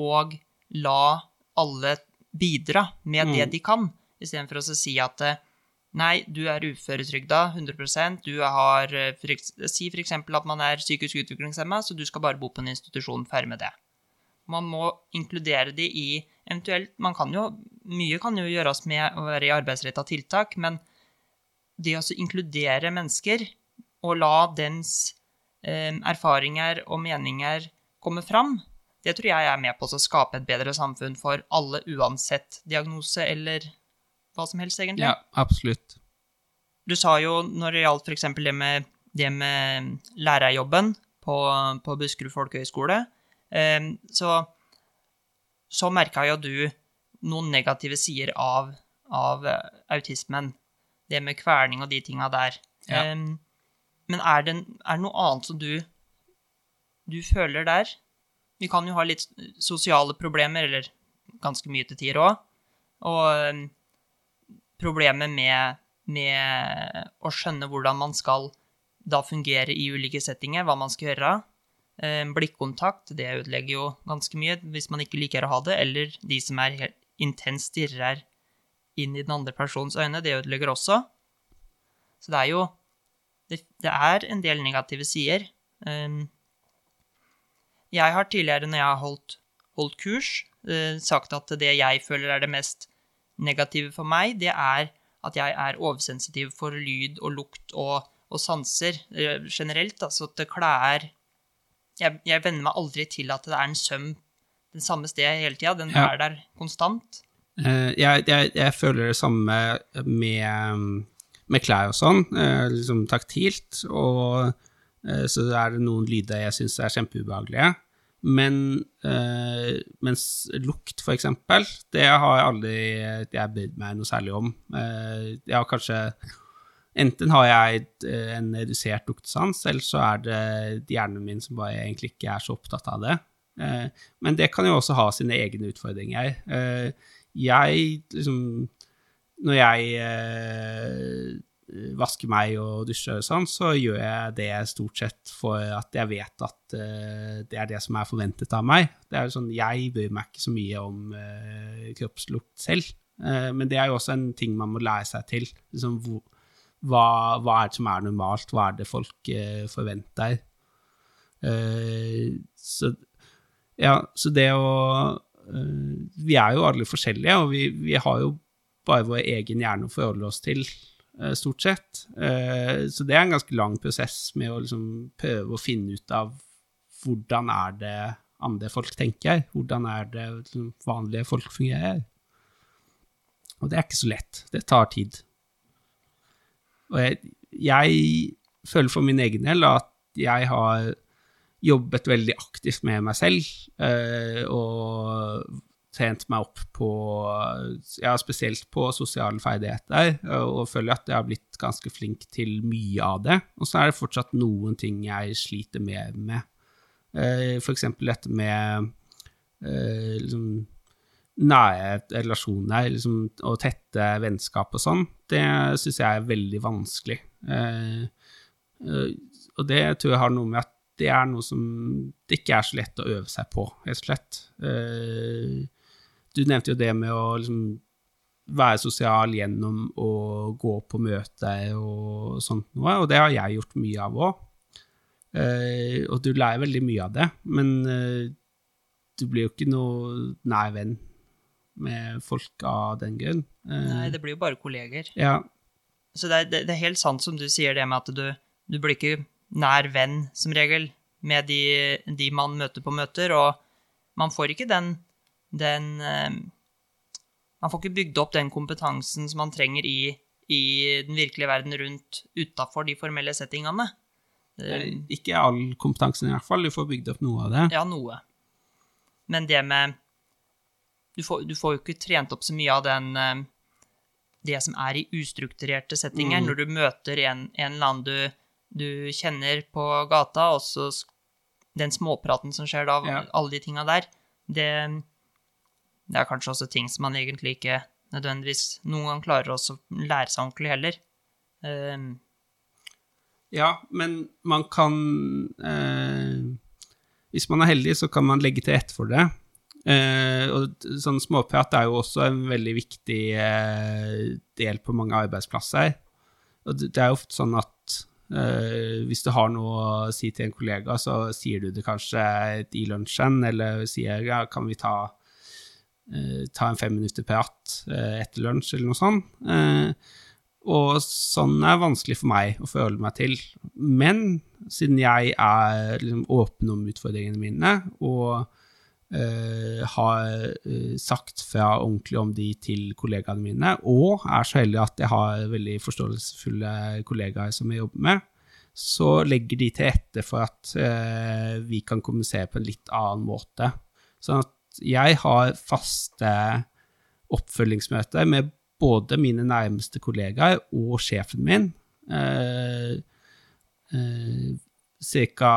og la alle bidra med mm. det de kan, istedenfor å si at nei, du er uføretrygda 100% du har for, Si f.eks. at man er psykisk utviklingshemma, så du skal bare bo på en institusjon, ferdig med det. Man må inkludere de i eventuelt man kan jo, Mye kan jo gjøres med å være i arbeidsretta tiltak, men det å inkludere mennesker og la dens eh, erfaringer og meninger komme fram, det tror jeg er med på å skape et bedre samfunn for alle, uansett diagnose eller hva som helst, egentlig. Ja, absolutt. Du sa jo når det gjaldt f.eks. Det, med, det med lærerjobben på, på Buskerud folkehøgskole, eh, så, så merka jo du noen negative sider av, av autismen det med kverning og de tinga der. Ja. Um, men er det, er det, noe annet som du, du føler der? Vi kan jo ha litt sosiale problemer, eller ganske mye til tider òg. Og problemet med, med, å skjønne hvordan man skal da fungere i ulike settinger, hva man skal gjøre. Um, blikkontakt, det ødelegger jo ganske mye hvis man ikke liker å ha det. Eller de som er helt intenst stirrer inn i den andre persons øyne. Det ødelegger også. Så det er jo det, det er en del negative sider. Um, jeg har tidligere, når jeg har holdt, holdt kurs, uh, sagt at det jeg føler er det mest negative for meg, det er at jeg er oversensitiv for lyd og lukt og, og sanser uh, generelt. Altså at klær jeg, jeg venner meg aldri til at det er en søm den samme stedet hele tida. Den Ja. er der konstant. Uh, jeg, jeg, jeg føler det samme med, med klær og sånn, uh, liksom taktilt, og uh, så er det noen lyder jeg syns er kjempeubehagelige. Men eh, mens lukt, eksempel, det har jeg aldri jeg brydd meg noe særlig om. Eh, jeg har kanskje Enten har jeg eh, en redusert luktesans, eller så er det hjernen min som bare egentlig ikke er så opptatt av det. Eh, Men det kan jo også ha sine egne utfordringer. Eh, Jeg liksom Når jeg vasker meg og dusje og sånn, så gjør jeg det stort sett for at jeg vet at uh, det er det som er forventet av meg. Det er jo sånn, Jeg bryr meg ikke så mye om uh, kroppslukt selv, uh, men det er jo også en ting man må lære seg til. Liksom, hvor, hva, hva er det som er normalt? Hva er det folk forventer? Så, ja, så det å Vi er jo alle forskjellige, og vi, vi har jo bare vår egen hjerne å forholde oss til, stort sett. Eh, så det er en ganske lang prosess med å liksom prøve å finne ut av hvordan er det andre folk tenker? Hvordan er det liksom, vanlige folk fungerer? Og det er ikke så lett. Det tar tid. Og jeg, jeg føler for min egen del at jeg har jobbet veldig aktivt med meg selv, eh, og trent meg opp på ja, spesielt på sosiale ferdigheter, og føler at jeg har blitt ganske flink til mye av det. Og så er det fortsatt noen ting jeg sliter mer med. F.eks. for eksempel dette med eh, liksom, nære relasjoner liksom, og tette vennskap og sånn. Det syns jeg er veldig vanskelig. Eh, eh, og det tror jeg har noe med at det er noe som det ikke er så lett å øve seg på, rett og slett. Eh, du nevnte jo det med å liksom være sosial gjennom å gå på møter og sånt noe, og det har jeg gjort mye av òg. Uh, og du lærer veldig mye av det, men uh, du blir jo ikke noe nær venn med folk av den grunn. Uh, Nei, det blir jo bare kolleger. ja, Så det er, det, det er helt sant som du sier det med at du, du blir ikke nær venn, som regel, med de, de man møter på møter, og man får ikke den, den eh, Man får ikke bygd opp den kompetansen som man trenger i, i den virkelige verden rundt utafor de formelle settingene. Ikke all kompetansen i hvert fall, du får bygd opp noe av det. Ja, noe. Men det med Du får, du får jo ikke trent opp så mye av den eh, Det som er i ustrukturerte settinger, Mm. når du møter en, en eller annen du, du kjenner på gata, og så den småpraten som skjer da, Ja. alle de tinga der, det, det er kanskje også ting som man egentlig ikke nødvendigvis noen gang klarer å lære seg ordentlig heller. Um, Ja, men man kan eh, Hvis man er heldig, så kan man legge til rette for det. Eh, og sånn småprat er jo også en veldig viktig eh, del på mange arbeidsplasser. Og det, er jo ofte sånn at hvis du har noe å si til en kollega, så sier du det kanskje i lunsjen, eller sier ja, kan vi ta, ta en fem minutter prat eh, etter lunsj, eller noe sånt. Eh, og sånn er vanskelig for meg å forholde meg til. Men siden jeg er liksom åpen om utfordringene mine, og eh, har eh, sagt fra ordentlig om de til kollegaene mine, og er så heldig at jeg har veldig forståelsesfulle kollegaer som jeg jobber med, så legger de til rette for at eh, vi kan kommunisere på en litt annen måte. Sånn at jeg har faste oppfølgingsmøter med både mine nærmeste kollegaer og sjefen min. Eh, eh, Ca.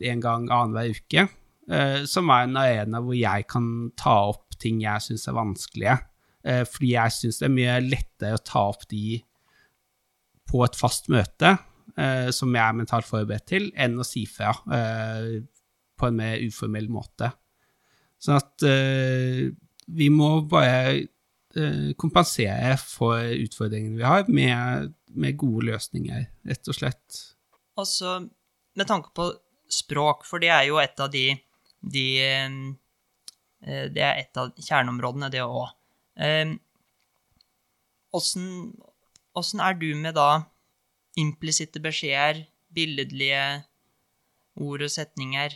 en gang annenhver uke. Eh, som er en arena hvor jeg kan ta opp ting jeg syns er vanskelige. Eh, fordi jeg syns det er mye lettere å ta opp de på et fast møte, eh, som jeg er mentalt forberedt til, enn å si fra eh, på en mer uformell måte. Sånn at uh, vi må bare uh, kompensere for utfordringene vi har, med, med gode løsninger, rett og slett. Altså, med tanke på språk, for det er jo et av de, de eh, Det er et av kjerneområdene, det òg. Åssen er du med da implisitte beskjeder, billedlige ord og setninger,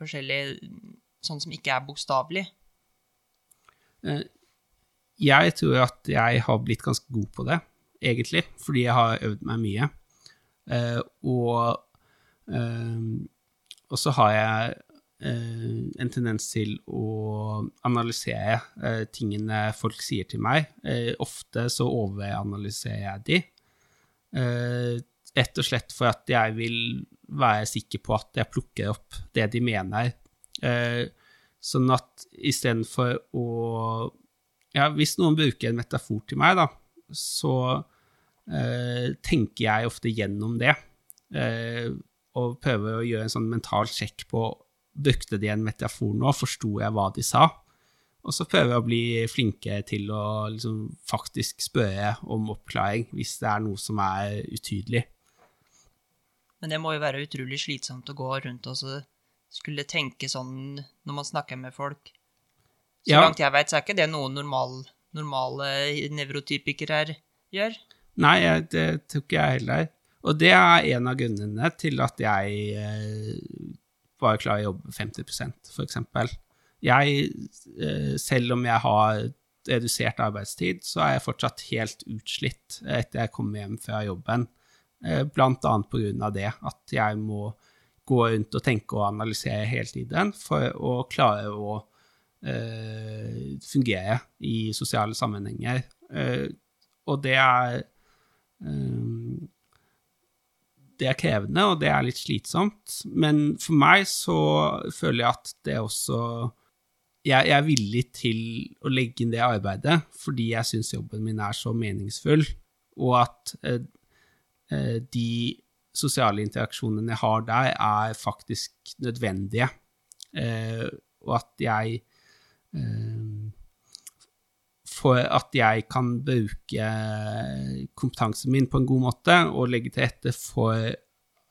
forskjellig sånn som ikke er bokstavelig? Eh, jeg tror at jeg har blitt ganske god på det, egentlig, fordi jeg har øvd meg mye. Eh, eh, og så har jeg en tendens til å analysere tingene folk sier til meg. Ofte så overanalyserer jeg de. Rett og slett for at jeg vil være sikker på at jeg plukker opp det de mener. Sånn at istedenfor å Ja, hvis noen bruker en metafor til meg, da, så eh, tenker jeg ofte gjennom det. Eh, og prøver å gjøre en sånn mental sjekk på Brukte de en metafor nå? Forsto jeg hva de sa? Og så prøver jeg å bli flinke til å liksom, faktisk spørre om oppklaring hvis det er noe som er utydelig. Men det må jo være utrolig slitsomt å gå rundt og så skulle tenke sånn når man snakker med folk. Så ja. langt jeg veit, så er ikke det noe normal, normale nevrotypikere gjør. Nei, det tror ikke jeg heller. Og det er en av grunnene til at jeg eh, bare klarer å jobbe 50% for eksempel. Jeg, eh, selv om jeg har redusert arbeidstid, så er jeg fortsatt helt utslitt etter jeg kommer hjem fra jobben. Eh, blant annet av det, at jeg må gå rundt og tenke og analysere hele tiden for å klare å eh, fungere i sosiale sammenhenger. Eh, og det er eh, Det er krevende, og det er litt slitsomt. Men for meg så føler jeg at det også jeg, jeg er villig til å legge inn det arbeidet fordi jeg syns jobben min er så meningsfull, og at eh, eh de sosiale interaksjonene jeg har der, er faktisk nødvendige. Eh, og at jeg eh, For at jeg kan bruke kompetansen min på en god måte og legge til rette for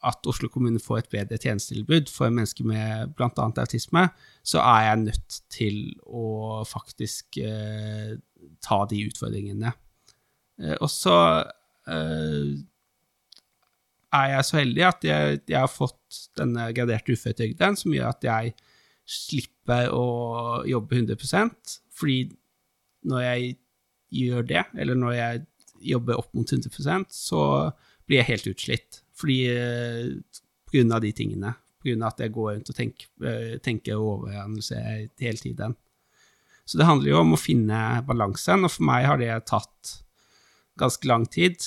at Oslo kommune får et bedre tjenestetilbud for mennesker med bl.a. autisme, så er jeg nødt til å faktisk eh, ta de utfordringene. Eh, og så eh, er jeg så heldig at jeg, jeg har fått denne graderte uføretrygden, som gjør at jeg slipper å jobbe 100 fordi når jeg gjør det, eller når jeg jobber opp mot 100 så blir jeg helt utslitt. Fordi eh, på grunn av de tingene. På grunn av at jeg går rundt og tenker, eh, tenker og overanalyserer hele tiden. Så det handler jo om å finne balansen, og for meg har det tatt ganske lang tid.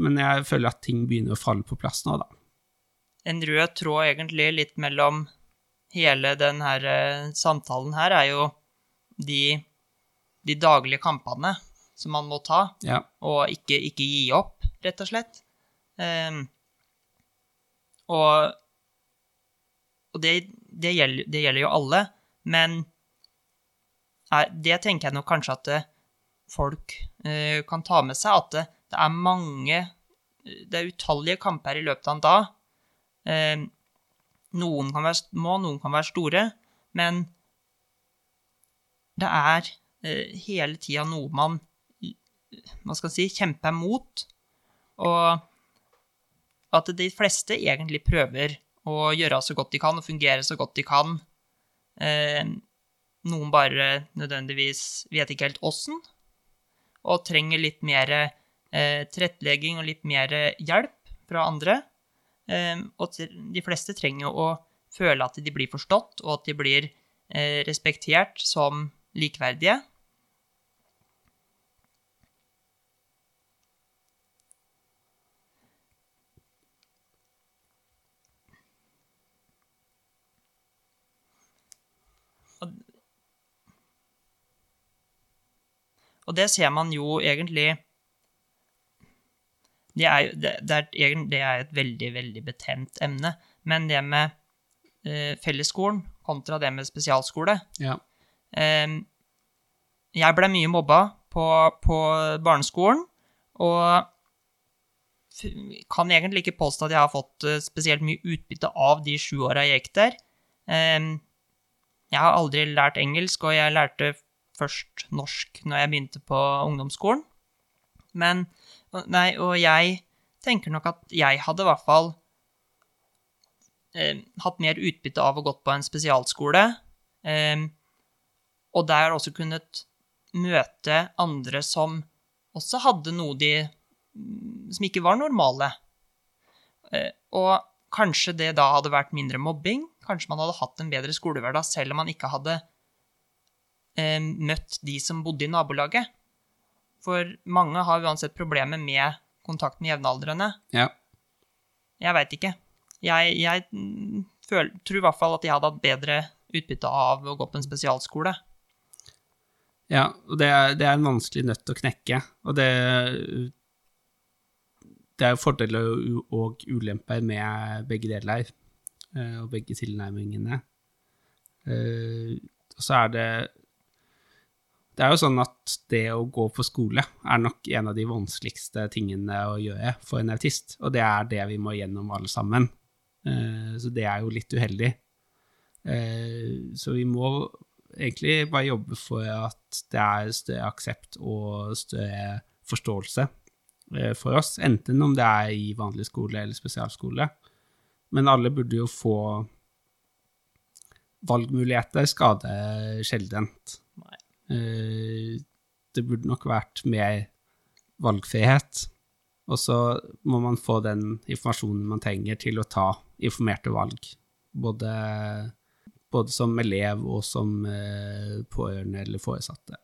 Men jeg føler at ting begynner å falle på plass nå, da. En rød tråd egentlig litt mellom hele denne her samtalen her er jo de, de, daglige kampene som man må ta, ja. og ikke, ikke, gi opp, rett og slett. Um, og, og det, det, gjelder, det, gjelder, jo alle, men er, det tenker jeg nok kanskje at eh, folk uh, kan ta med seg, at det, er mange Det er utallige kamper i løpet av en dag. Eh, noen kan være små, noen kan være store, men det er eh, hele tida noe man hva skal man si, kjemper mot. Og at de fleste egentlig prøver å gjøre så godt de kan og fungere så godt de kan. Eh, noen bare nødvendigvis vet ikke helt åssen, og trenger litt mer eh, tilrettelegging og litt mer hjelp fra andre. Eh, og de fleste trenger jo å føle at de blir forstått, og at de blir eh, respektert som likeverdige. Og det ser man jo egentlig det er, det, det, er, det er, et veldig, veldig betent emne. Men det med eh, fellesskolen kontra det med spesialskole ja. eh, jeg ble mye mobba på, på barneskolen, og kan egentlig ikke påstå at jeg har fått eh, spesielt mye utbytte av de sju åra jeg gikk der. Eh, Jeg har aldri lært engelsk, og jeg lærte først norsk når jeg begynte på ungdomsskolen. Men Nei, og jeg tenker nok at jeg hadde i hvert fall eh, hatt mer utbytte av å gått på en spesialskole, eh, og der også kunnet møte andre som også hadde noe de mm, som ikke var normale. Eh, og kanskje det da hadde vært mindre mobbing, kanskje man hadde hatt en bedre skolehverdag selv om man ikke hadde eh, møtt de som bodde i nabolaget. For mange har uansett problemer med kontakt med jevnaldrende. Ja. Jeg veit ikke. Jeg, jeg føl, tror i hvert fall at jeg hadde hatt bedre utbytte av å gå på en spesialskole. Ja, og det er, det er en vanskelig nøtt å knekke, og det Det er jo fordeler og, ulemper med begge deler, eh, og begge tilnærmingene. Eh, Og så er det Det er jo sånn at det å gå på skole er nok en av de vanskeligste tingene å gjøre for en autist, og det er det vi må gjennom alle sammen. Eh, Så det er jo litt uheldig. Eh, Så vi må egentlig bare jobbe for at det er større aksept og større forståelse eh, for oss, enten om det er i vanlig skole eller spesialskole. Men alle burde jo få valgmuligheter, skade sjeldent. Eh, Det burde nok vært mer valgfrihet. Og så må man få den informasjonen man trenger til å ta informerte valg. Både, både som elev og som eh, pårørende eller foresatte.